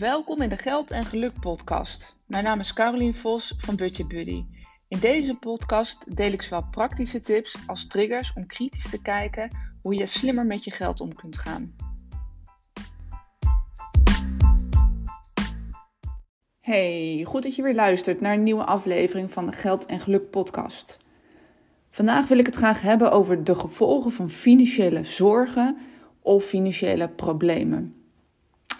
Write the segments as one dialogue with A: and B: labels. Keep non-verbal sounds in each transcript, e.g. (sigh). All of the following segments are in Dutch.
A: Welkom in de Geld en Geluk podcast. Mijn naam is Carolien Vos van Budget Buddy. In deze podcast deel ik zowel praktische tips als triggers om kritisch te kijken hoe je slimmer met je geld om kunt gaan. Hey, goed dat je weer luistert naar een nieuwe aflevering van de Geld en Geluk podcast. Vandaag wil ik het graag hebben over de gevolgen van financiële zorgen of financiële problemen.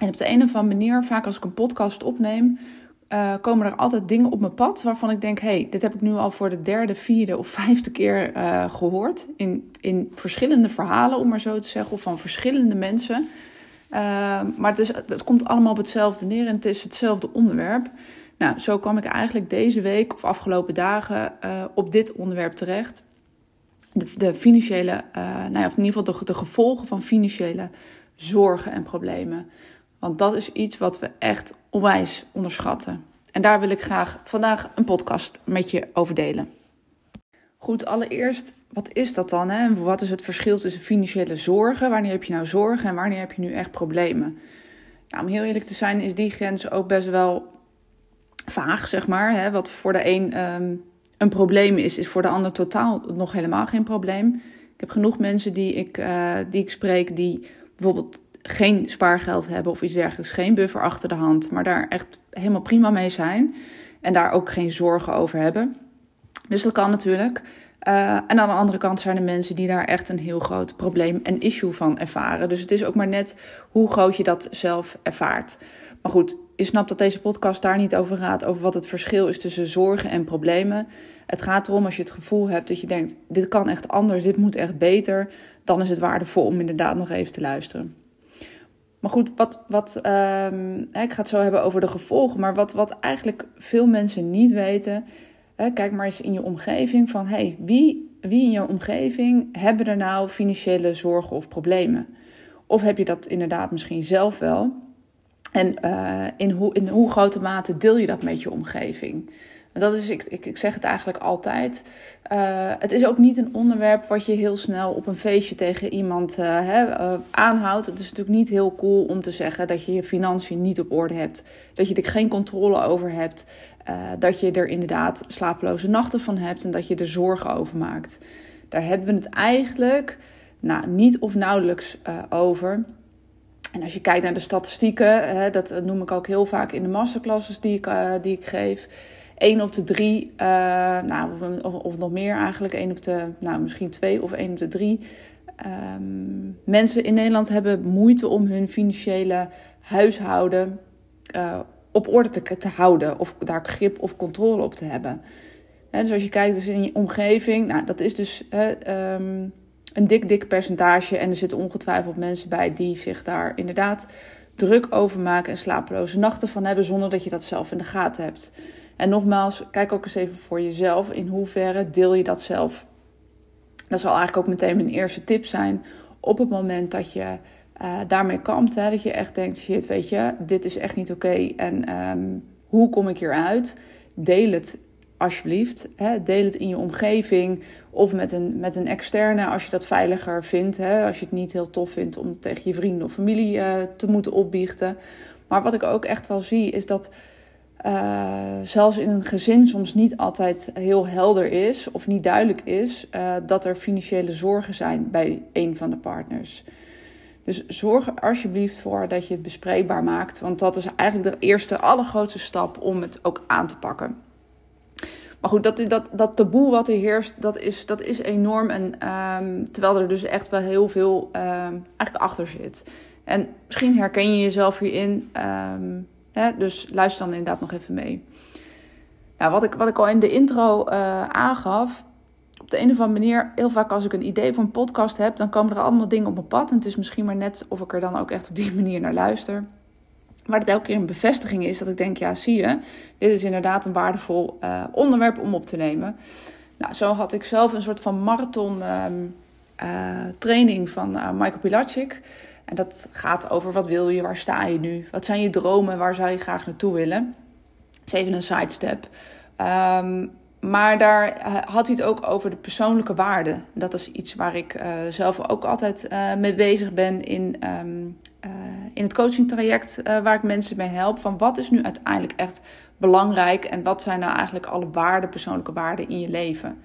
A: En op de een of andere manier, vaak als ik een podcast opneem, uh, komen er altijd dingen op mijn pad waarvan ik denk: hey, dit heb ik nu al voor de derde, vierde of vijfde keer uh, gehoord. In, in verschillende verhalen, om maar zo te zeggen, of van verschillende mensen. Uh, maar het, is, het komt allemaal op hetzelfde neer en het is hetzelfde onderwerp. Nou, zo kwam ik eigenlijk deze week of afgelopen dagen op dit onderwerp terecht. De, financiële, nou ja, of in ieder geval de gevolgen van financiële zorgen en problemen. Want dat is iets wat we echt onwijs onderschatten. En daar wil ik graag vandaag een podcast met je over delen. Goed, allereerst, wat is dat dan? Hè? Wat is het verschil tussen financiële zorgen? Wanneer heb je nou zorgen en wanneer heb je nu echt problemen? Om heel eerlijk te zijn, is die grens ook best wel vaag, zeg maar. Hè? Wat voor de een ehm, een probleem is, is voor de ander totaal nog helemaal geen probleem. Ik heb genoeg mensen die ik, uh, die ik spreek die bijvoorbeeld geen spaargeld hebben of iets dergelijks, geen buffer achter de hand, maar daar echt helemaal prima mee zijn en daar ook geen zorgen over hebben. Dus dat kan natuurlijk. Uh, en aan de andere kant zijn er mensen die daar echt een heel groot probleem en issue van ervaren. Dus het is ook maar net hoe groot je dat zelf ervaart. Maar goed, je snapt dat deze podcast daar niet over gaat, over wat het verschil is tussen zorgen en problemen. Het gaat erom als je het gevoel hebt dat je denkt: dit kan echt anders, dit moet echt beter, dan is het waardevol om inderdaad nog even te luisteren. Maar goed, wat, wat, um, ik ga het zo hebben over de gevolgen. Maar wat, wat eigenlijk veel mensen niet weten. Kijk maar eens in je omgeving van hey, wie, wie in je omgeving hebben er nou financiële zorgen of problemen? Of heb je dat inderdaad misschien zelf wel? En uh, in, hoe, in hoe grote mate deel je dat met je omgeving? Dat is, ik, ik, ik zeg het eigenlijk altijd. Uh, het is ook niet een onderwerp wat je heel snel op een feestje tegen iemand hè, uh, aanhoudt. Het is natuurlijk niet heel cool om te zeggen dat je je financiën niet op orde hebt. Dat je er geen controle over hebt. dat je er inderdaad slapeloze nachten van hebt en dat je er zorgen over maakt. Daar hebben we het eigenlijk nou, niet of nauwelijks over. En als je kijkt naar de statistieken, hè, dat noem ik ook heel vaak in de masterclasses die ik, die ik geef 1 op de 3, uh, nou, of, of, nog meer eigenlijk, 1 op de, nou, misschien 2 of 1 op de 3. Um, mensen in Nederland hebben moeite om hun financiële huishouden uh, op orde te, houden. Of daar grip of controle op te hebben. He, dus als je kijkt dus in je omgeving, nou, dat is dus um, een dik, dik percentage. En er zitten ongetwijfeld mensen bij die zich daar inderdaad druk over maken en slapeloze nachten van hebben, zonder dat je dat zelf in de gaten hebt. En nogmaals, kijk ook eens even voor jezelf. In hoeverre deel je dat zelf? Dat zal eigenlijk ook meteen mijn eerste tip zijn. Op het moment dat je uh, daarmee kampt, hè, dat je echt denkt: shit, weet je, dit is echt niet oké. en um, hoe kom ik hieruit? Deel het alsjeblieft. Hè. Deel het in je omgeving of met een, met een externe als je dat veiliger vindt. Hè. Als je het niet heel tof vindt om tegen je vrienden of familie uh, te moeten opbiechten. Maar wat ik ook echt wel zie is dat uh, zelfs in een gezin soms niet altijd heel helder is of niet duidelijk is uh, dat er financiële zorgen zijn bij een van de partners. Dus zorg er alsjeblieft voor dat je het bespreekbaar maakt, want dat is eigenlijk de eerste, allergrootste stap om het ook aan te pakken. Maar goed, dat, dat, dat taboe wat er heerst, dat is, dat is enorm. En um, terwijl er dus echt wel heel veel um, eigenlijk achter zit. En misschien herken je jezelf hierin. Um, dus luister dan inderdaad nog even mee. Nou, wat, ik, wat ik al in de intro uh, aangaf. Op de een of andere manier, heel vaak als ik een idee voor een podcast heb, dan komen er allemaal dingen op mijn pad. En het is misschien maar net of ik er dan ook echt op die (laughs) manier naar luister. Maar het elke keer een bevestiging is dat ik denk, ja, zie je, dit is inderdaad een waardevol uh, onderwerp om op te nemen. Nou, zo had ik zelf een soort van marathon um, uh, training van Michael Pilacic. En dat gaat over wat wil je, waar sta je nu, wat zijn je dromen, waar zou je graag naartoe willen. Dat is even een sidestep. Um, maar daar eh, had hij het ook over de persoonlijke waarde. Dat is iets waar ik uh, zelf ook altijd uh, mee bezig ben in, um, in het coachingtraject waar ik mensen mee help. Van wat is nu uiteindelijk echt belangrijk en wat zijn nou eigenlijk alle waarden, persoonlijke waarden in je leven.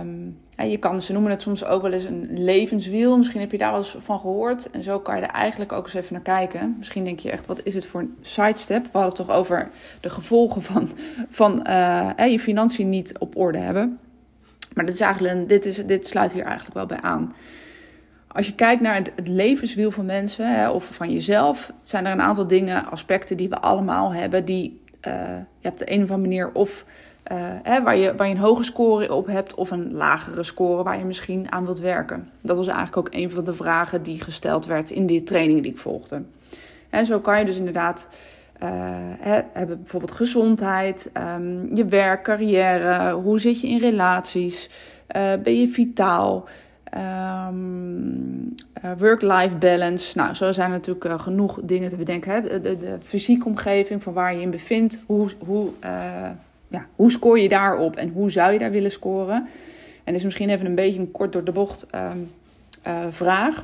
A: Um, je kan, ze noemen het soms ook wel eens een levenswiel. Misschien heb je daar wel eens van gehoord. En zo kan je er eigenlijk ook eens even naar kijken. Misschien denk je echt, wat is het voor een sidestep? We hadden het toch over de gevolgen van, van uh, je financiën niet op orde hebben. Maar dit, is eigenlijk dit, is, dit sluit hier eigenlijk wel bij aan. Als je kijkt naar het, levenswiel van mensen hè, of van jezelf, zijn er een aantal dingen, aspecten die we allemaal hebben, die uh, je op de een of andere manier of hè, waar, je, waar je een hoge score op hebt of een lagere score waar je misschien aan wilt werken. Dat was eigenlijk ook een van de vragen die gesteld werd in die training die ik volgde. En zo kan je dus inderdaad hè, hebben bijvoorbeeld gezondheid, um, je werk, carrière, hoe zit je in relaties, uh, ben je vitaal, um, work-life balance. Nou, zo zijn natuurlijk genoeg dingen te bedenken. Hè? De, de, de fysieke omgeving van waar je in bevindt, hoe, hoe ja, hoe scoor je daarop en hoe zou je daar willen scoren? En dat is misschien even een beetje een kort door de bocht uh, uh, vraag.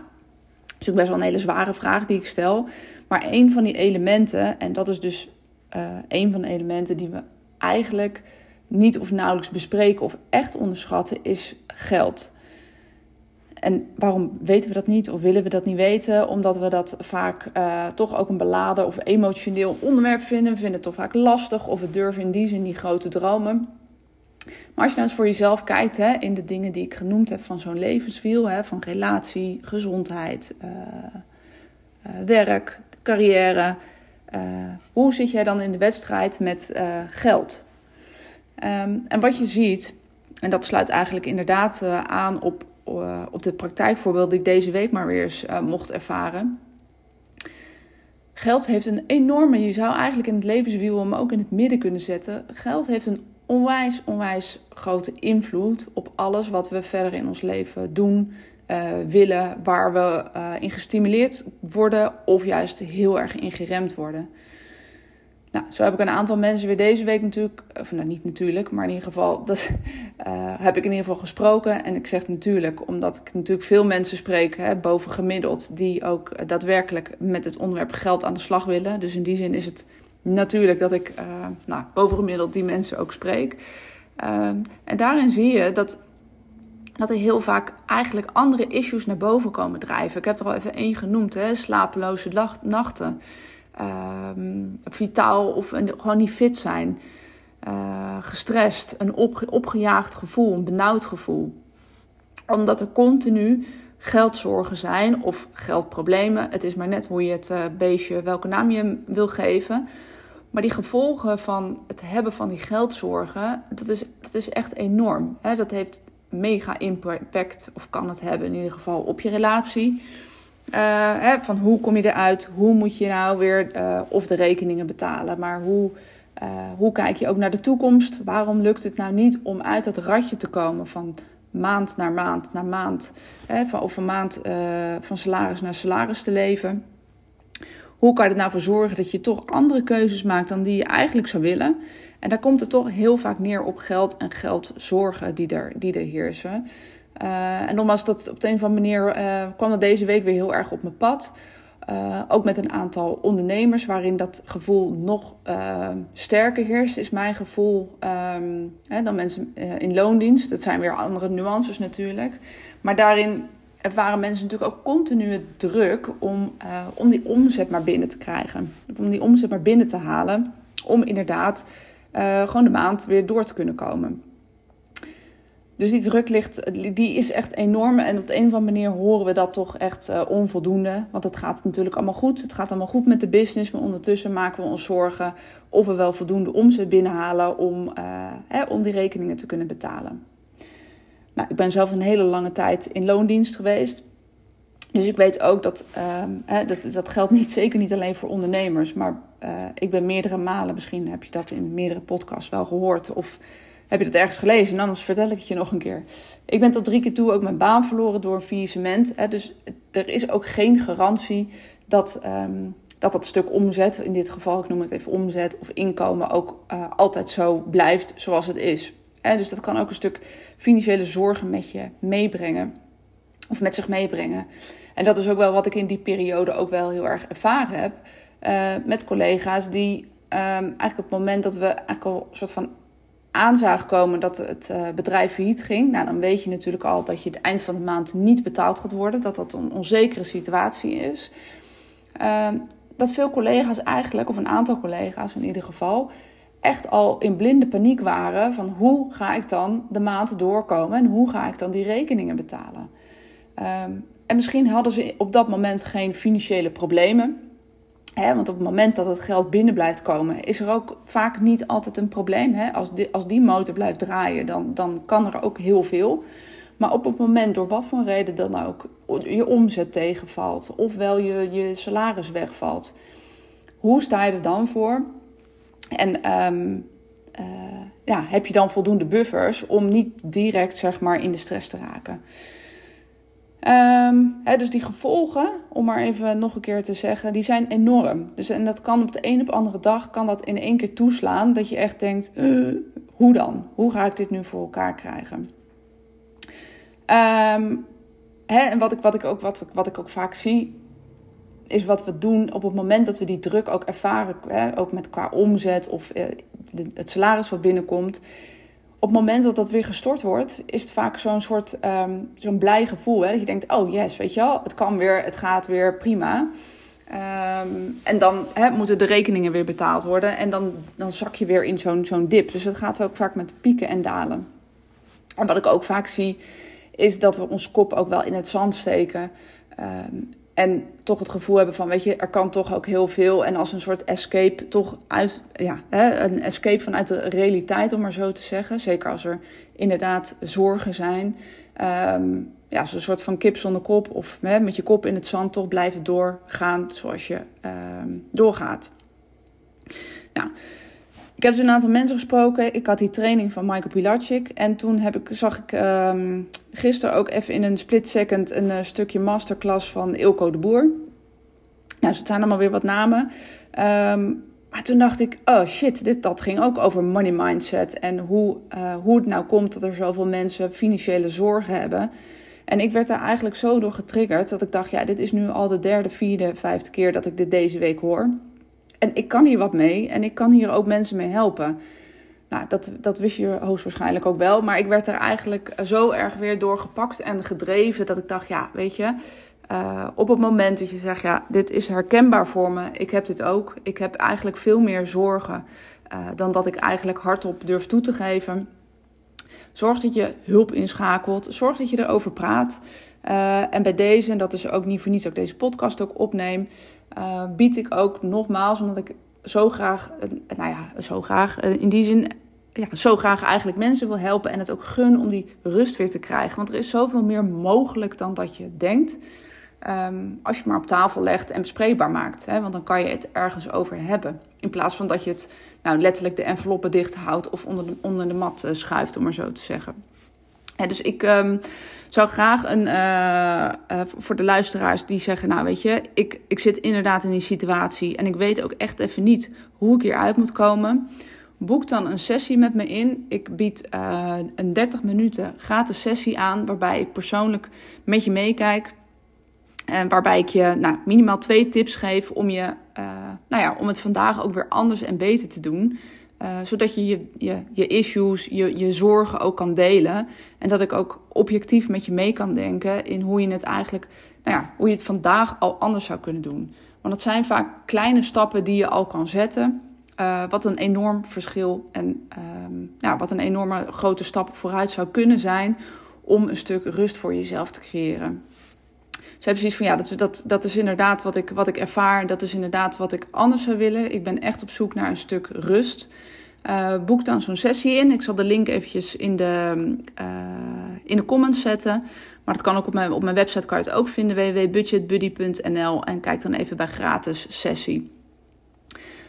A: Het is ook best wel een hele zware vraag die ik stel. Maar een van die elementen, en dat is dus uh, een van de elementen die we eigenlijk niet of nauwelijks bespreken of echt onderschatten, is geld. En waarom weten we dat niet of willen we dat niet weten? Omdat we dat vaak uh, toch ook een beladen of emotioneel onderwerp vinden. We vinden het toch vaak lastig of we durven in die zin niet grote dromen. Maar als je nou eens voor jezelf kijkt hè, in de dingen die ik genoemd heb van zo'n levenswiel, hè, van relatie, gezondheid, uh, uh, werk, carrière. hoe zit jij dan in de wedstrijd met geld? Um, en wat je ziet, en dat sluit eigenlijk inderdaad aan op uh, op de praktijkvoorbeeld die ik deze week maar weer eens uh, mocht ervaren. Geld heeft een enorme, je zou eigenlijk in het levenswiel hem ook in het midden kunnen zetten. Geld heeft een onwijs, onwijs grote invloed op alles wat we verder in ons leven doen, uh, willen, waar we in gestimuleerd worden of juist heel erg in geremd worden. Nou, zo heb ik een aantal mensen weer deze week natuurlijk, of nou niet natuurlijk, maar in ieder geval, dat uh, (laughs) heb ik in ieder geval gesproken. En ik zeg natuurlijk, omdat ik natuurlijk veel mensen spreek, hè, boven gemiddeld, die ook daadwerkelijk met het onderwerp geld aan de slag willen. Dus in die zin is het natuurlijk dat ik uh, nou, boven gemiddeld die mensen ook spreek. Uh, en daarin zie je dat, dat er heel vaak eigenlijk andere issues naar boven komen drijven. Ik heb er al even één genoemd, hè, slapeloze nachten. Ehm, vitaal of gewoon niet fit zijn. Uh, gestrest, een opgejaagd gevoel, een benauwd gevoel. Omdat er continu geldzorgen zijn of geldproblemen. Het is maar net hoe je het uh, beestje, welke naam je hem wil geven. Maar die gevolgen van het hebben van die geldzorgen, dat is, is echt enorm. Dat heeft mega impact, of kan het hebben in ieder geval, op je relatie. Uh, hè, van hoe kom je eruit? Hoe moet je nou weer uh, of de rekeningen betalen? Maar hoe, uh, hoe kijk je ook naar de toekomst? Waarom lukt het nou niet om uit dat ratje te komen van maand naar maand naar maand? Hè, van, of een maand van salaris naar salaris te leven? Hoe kan je er nou voor zorgen dat je toch andere keuzes maakt dan die je eigenlijk zou willen? En daar komt het toch heel vaak neer op geld en geldzorgen die er, die er heersen. Uh, en nogmaals, dat op de een of andere manier uh, kwam dat deze week weer heel erg op mijn pad. Uh, ook met een aantal ondernemers waarin dat gevoel nog sterker heerst, is mijn gevoel um, hè, dan mensen in loondienst. Dat zijn weer andere nuances natuurlijk. Maar daarin ervaren mensen natuurlijk ook continu druk om, om die omzet maar binnen te krijgen. Om die omzet maar binnen te halen. Om inderdaad gewoon de maand weer door te kunnen komen. Dus die druk ligt, die is echt enorm. En op de een of andere manier horen we dat toch echt uh, onvoldoende. Want het gaat natuurlijk allemaal goed. Het gaat allemaal goed met de business. Maar ondertussen maken we ons zorgen of we wel voldoende omzet binnenhalen om, uh, hè, om die rekeningen te kunnen betalen. Nou, ik ben zelf een hele lange tijd in loondienst geweest. Dus ik weet ook dat, uh, hè, dat dat geldt niet, (laughs) zeker niet alleen voor ondernemers. Maar uh, ik ben meerdere malen, misschien heb je dat in meerdere podcasts wel gehoord. Of heb je dat ergens gelezen? En anders vertel ik het je nog een keer. Ik ben tot drie keer toe ook mijn baan verloren door een faillissement. Hè, dus er is ook geen garantie dat, um, dat dat stuk omzet, in dit geval, ik noem het even omzet of inkomen, ook uh, altijd zo blijft zoals het is. dus dat kan ook een stuk financiële zorgen met je meebrengen. Of met zich meebrengen. En dat is ook wel wat ik in die periode ook wel heel erg ervaren heb. Uh, met collega's die um, eigenlijk op het moment dat we eigenlijk al een soort van aanzagen komen dat het uh, bedrijf failliet ging. Nou, dan weet je natuurlijk al dat je het eind van de maand niet betaald gaat worden. Dat dat een onzekere situatie is. Uh, dat veel collega's eigenlijk, of een aantal collega's in ieder geval, echt al in blinde paniek waren van hoe ga ik dan de maand doorkomen en hoe ga ik dan die rekeningen betalen. Um, en misschien hadden ze op dat moment geen financiële problemen. Want op het moment dat het geld binnen blijft komen, is er ook vaak niet altijd een probleem. Als, die, als die motor blijft draaien, dan, dan kan er ook heel veel. Maar op het moment, door wat voor reden dan ook, je omzet tegenvalt, ofwel je, je salaris wegvalt, hoe sta je er dan voor? En um, uh, ja, heb je dan voldoende buffers om niet direct zeg maar, in de stress te raken? Um, dus die gevolgen, om maar even nog een keer te zeggen, die zijn enorm. Dus, en dat kan op de een op andere dag kan dat in één keer toeslaan. Dat je echt denkt, uh, hoe dan? Hoe ga ik dit nu voor elkaar krijgen? Um, en wat ik, wat, ik ook, wat, wat ik ook vaak zie, is wat we doen op het moment dat we die druk ook ervaren. ook met qua omzet of uh, het salaris wat binnenkomt op het moment dat dat weer gestort wordt, is het vaak zo'n soort um, zo'n blij gevoel. Hè? Dat je denkt, oh yes, weet je wel, het kan weer, het gaat weer prima. Um, en dan hè, moeten de rekeningen weer betaald worden. En dan, dan zak je weer in zo'n zo'n dip. Dus het gaat ook vaak met pieken en dalen. En wat ik ook vaak zie, is dat we ons kop ook wel in het zand steken. Um, en toch het gevoel hebben van, weet je, er kan toch ook heel veel. En als een soort escape, toch uit, ja, hè, een escape vanuit de realiteit, om maar zo te zeggen. Zeker als er inderdaad zorgen zijn. Um, ja, zo'n soort van kip zonder kop. Of hè, met je kop in het zand toch blijven doorgaan zoals je um, doorgaat. Nou, ik heb dus een aantal mensen gesproken. Ik had die training van Michael Pilarczyk. En toen heb ik, zag ik um, gisteren ook even in een split second een uh, stukje masterclass van Ilko de Boer. Nou, het zijn allemaal weer wat namen. Um, maar toen dacht ik, oh shit, dit, dat ging ook over money mindset. En hoe, uh, hoe het nou komt dat er zoveel mensen financiële zorgen hebben. En ik werd daar eigenlijk zo door getriggerd dat ik dacht, ja, dit is nu al de derde, vierde, vijfde keer dat ik dit deze week hoor. En ik kan hier wat mee en ik kan hier ook mensen mee helpen. Nou, dat, dat wist je hoogstwaarschijnlijk ook wel. Maar ik werd er eigenlijk zo erg weer door gepakt en gedreven dat ik dacht, ja, weet je, uh, op het moment dat je zegt, ja, dit is herkenbaar voor me, ik heb dit ook. Ik heb eigenlijk veel meer zorgen uh, dan dat ik eigenlijk hardop durf toe te geven. Zorg dat je hulp inschakelt. Zorg dat je erover praat. Uh, en bij deze, en dat is ook niet voor niets dat ik deze podcast ook opneem, uh, bied ik ook nogmaals, omdat ik zo graag, uh, nou ja, zo graag, uh, in die zin, ja, zo graag eigenlijk mensen wil helpen en het ook gun om die rust weer te krijgen. Want er is zoveel meer mogelijk dan dat je denkt. Um, als je het maar op tafel legt en bespreekbaar maakt. Hè, want dan kan je het ergens over hebben. In plaats van dat je het nou, letterlijk de enveloppen dicht houdt of onder de, onder de mat schuift, om maar zo te zeggen. Dus ik um, zou graag een, uh, uh, voor de luisteraars die zeggen, nou weet je, ik, ik zit inderdaad in die situatie en ik weet ook echt even niet hoe ik hieruit moet komen. Boek dan een sessie met me in. Ik bied uh, een 30 minuten gratis sessie aan waarbij ik persoonlijk met je meekijk. En waarbij ik je nou, minimaal twee tips geef om, je, nou ja, om het vandaag ook weer anders en beter te doen. Uh, zodat je je, je je issues, je, je zorgen ook kan delen. En dat ik ook objectief met je mee kan denken in hoe je het eigenlijk, nou ja, hoe je het vandaag al anders zou kunnen doen. Want het zijn vaak kleine stappen die je al kan zetten. Uh, wat een enorm verschil en um, ja, wat een enorme grote stap vooruit zou kunnen zijn om een stuk rust voor jezelf te creëren. Heb zoiets van ja, dat, dat, dat is inderdaad wat ik, wat ik ervaar. Dat is inderdaad wat ik anders zou willen. Ik ben echt op zoek naar een stuk rust. Uh, boek dan zo'n sessie in. Ik zal de link eventjes in de, uh, in de comments zetten. Maar dat kan ook op mijn, op mijn website kan je het ook vinden. www.budgetbuddy.nl En kijk dan even bij gratis sessie.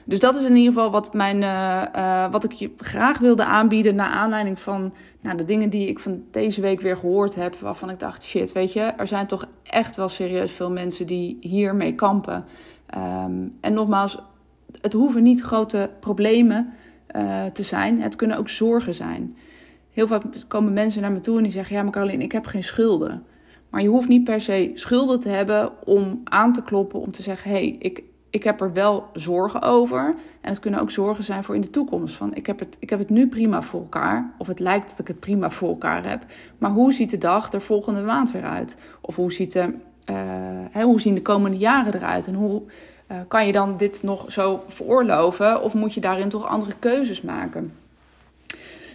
A: Dus dat is in ieder geval wat, mijn, uh, uh, wat ik je graag wilde aanbieden. Naar aanleiding van nou, de dingen die ik van deze week weer gehoord heb. Waarvan ik dacht: shit, weet je, er zijn toch echt wel serieus veel mensen die hiermee kampen. Um, en nogmaals, het hoeven niet grote problemen uh, te zijn. Het kunnen ook zorgen zijn. heel vaak komen mensen naar me toe en die zeggen: Ja, maar Caroline, ik heb geen schulden. Maar je hoeft niet per se schulden te hebben om aan te kloppen, om te zeggen: Hé, hey, ik, ik heb er wel zorgen over. En het kunnen ook zorgen zijn voor in de toekomst. Van ik heb, het, ik heb het nu prima voor elkaar. Of het lijkt dat ik het prima voor elkaar heb. Maar hoe ziet de dag er volgende maand weer uit? Of hoe, ziet de, uh, hè, hoe zien de komende jaren eruit? En hoe uh, kan je dan dit nog zo veroorloven? Of moet je daarin toch andere keuzes maken?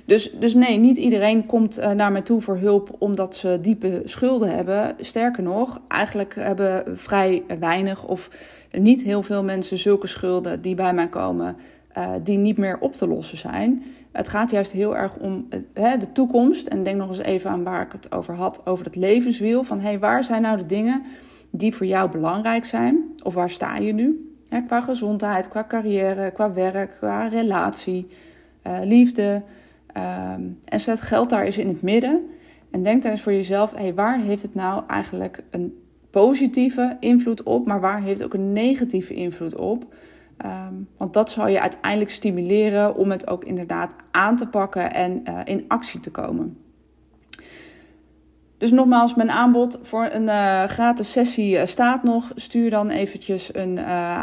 A: Dus, dus nee, niet iedereen komt uh, naar mij toe voor hulp omdat ze diepe schulden hebben. Sterker nog, eigenlijk hebben vrij weinig of niet heel veel mensen zulke schulden die bij mij komen, uh, die niet meer op te lossen zijn. Het gaat juist heel erg om uh, de toekomst. En denk nog eens even aan waar ik het over had, over het levenswiel. Van hey, waar zijn nou de dingen die voor jou belangrijk zijn? Of waar sta je nu? Qua gezondheid, qua carrière, qua werk, qua relatie, liefde. Um, en zet geld daar eens in het midden. En denk daar eens voor jezelf, hey, waar heeft het nou eigenlijk een positieve invloed op, maar waar heeft ook een negatieve invloed op? Um, want dat zal je uiteindelijk stimuleren om het ook inderdaad aan te pakken en uh, in actie te komen. Dus nogmaals, mijn aanbod voor een uh, gratis sessie uh, staat nog. Stuur dan eventjes een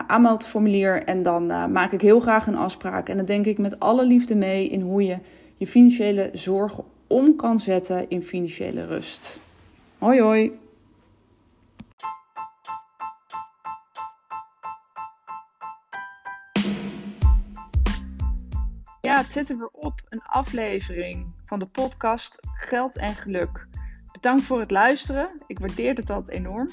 A: aanmeldformulier en dan maak ik heel graag een afspraak. En dan denk ik met alle liefde mee in hoe je je financiële zorgen om kan zetten in financiële rust. Hoi hoi! Ja, het zit er weer op. Een aflevering van de podcast Geld en Geluk. Bedankt voor het luisteren. Ik waardeer het altijd enorm.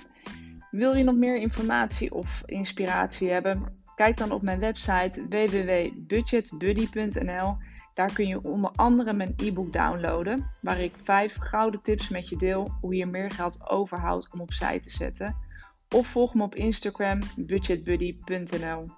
A: Wil je nog meer informatie of inspiratie hebben? Kijk dan op mijn website www.budgetbuddy.nl. Daar kun je onder andere mijn e-book downloaden, waar ik vijf gouden tips met je deel hoe je meer geld overhoudt om opzij te zetten. Of volg me op Instagram budgetbuddy.nl.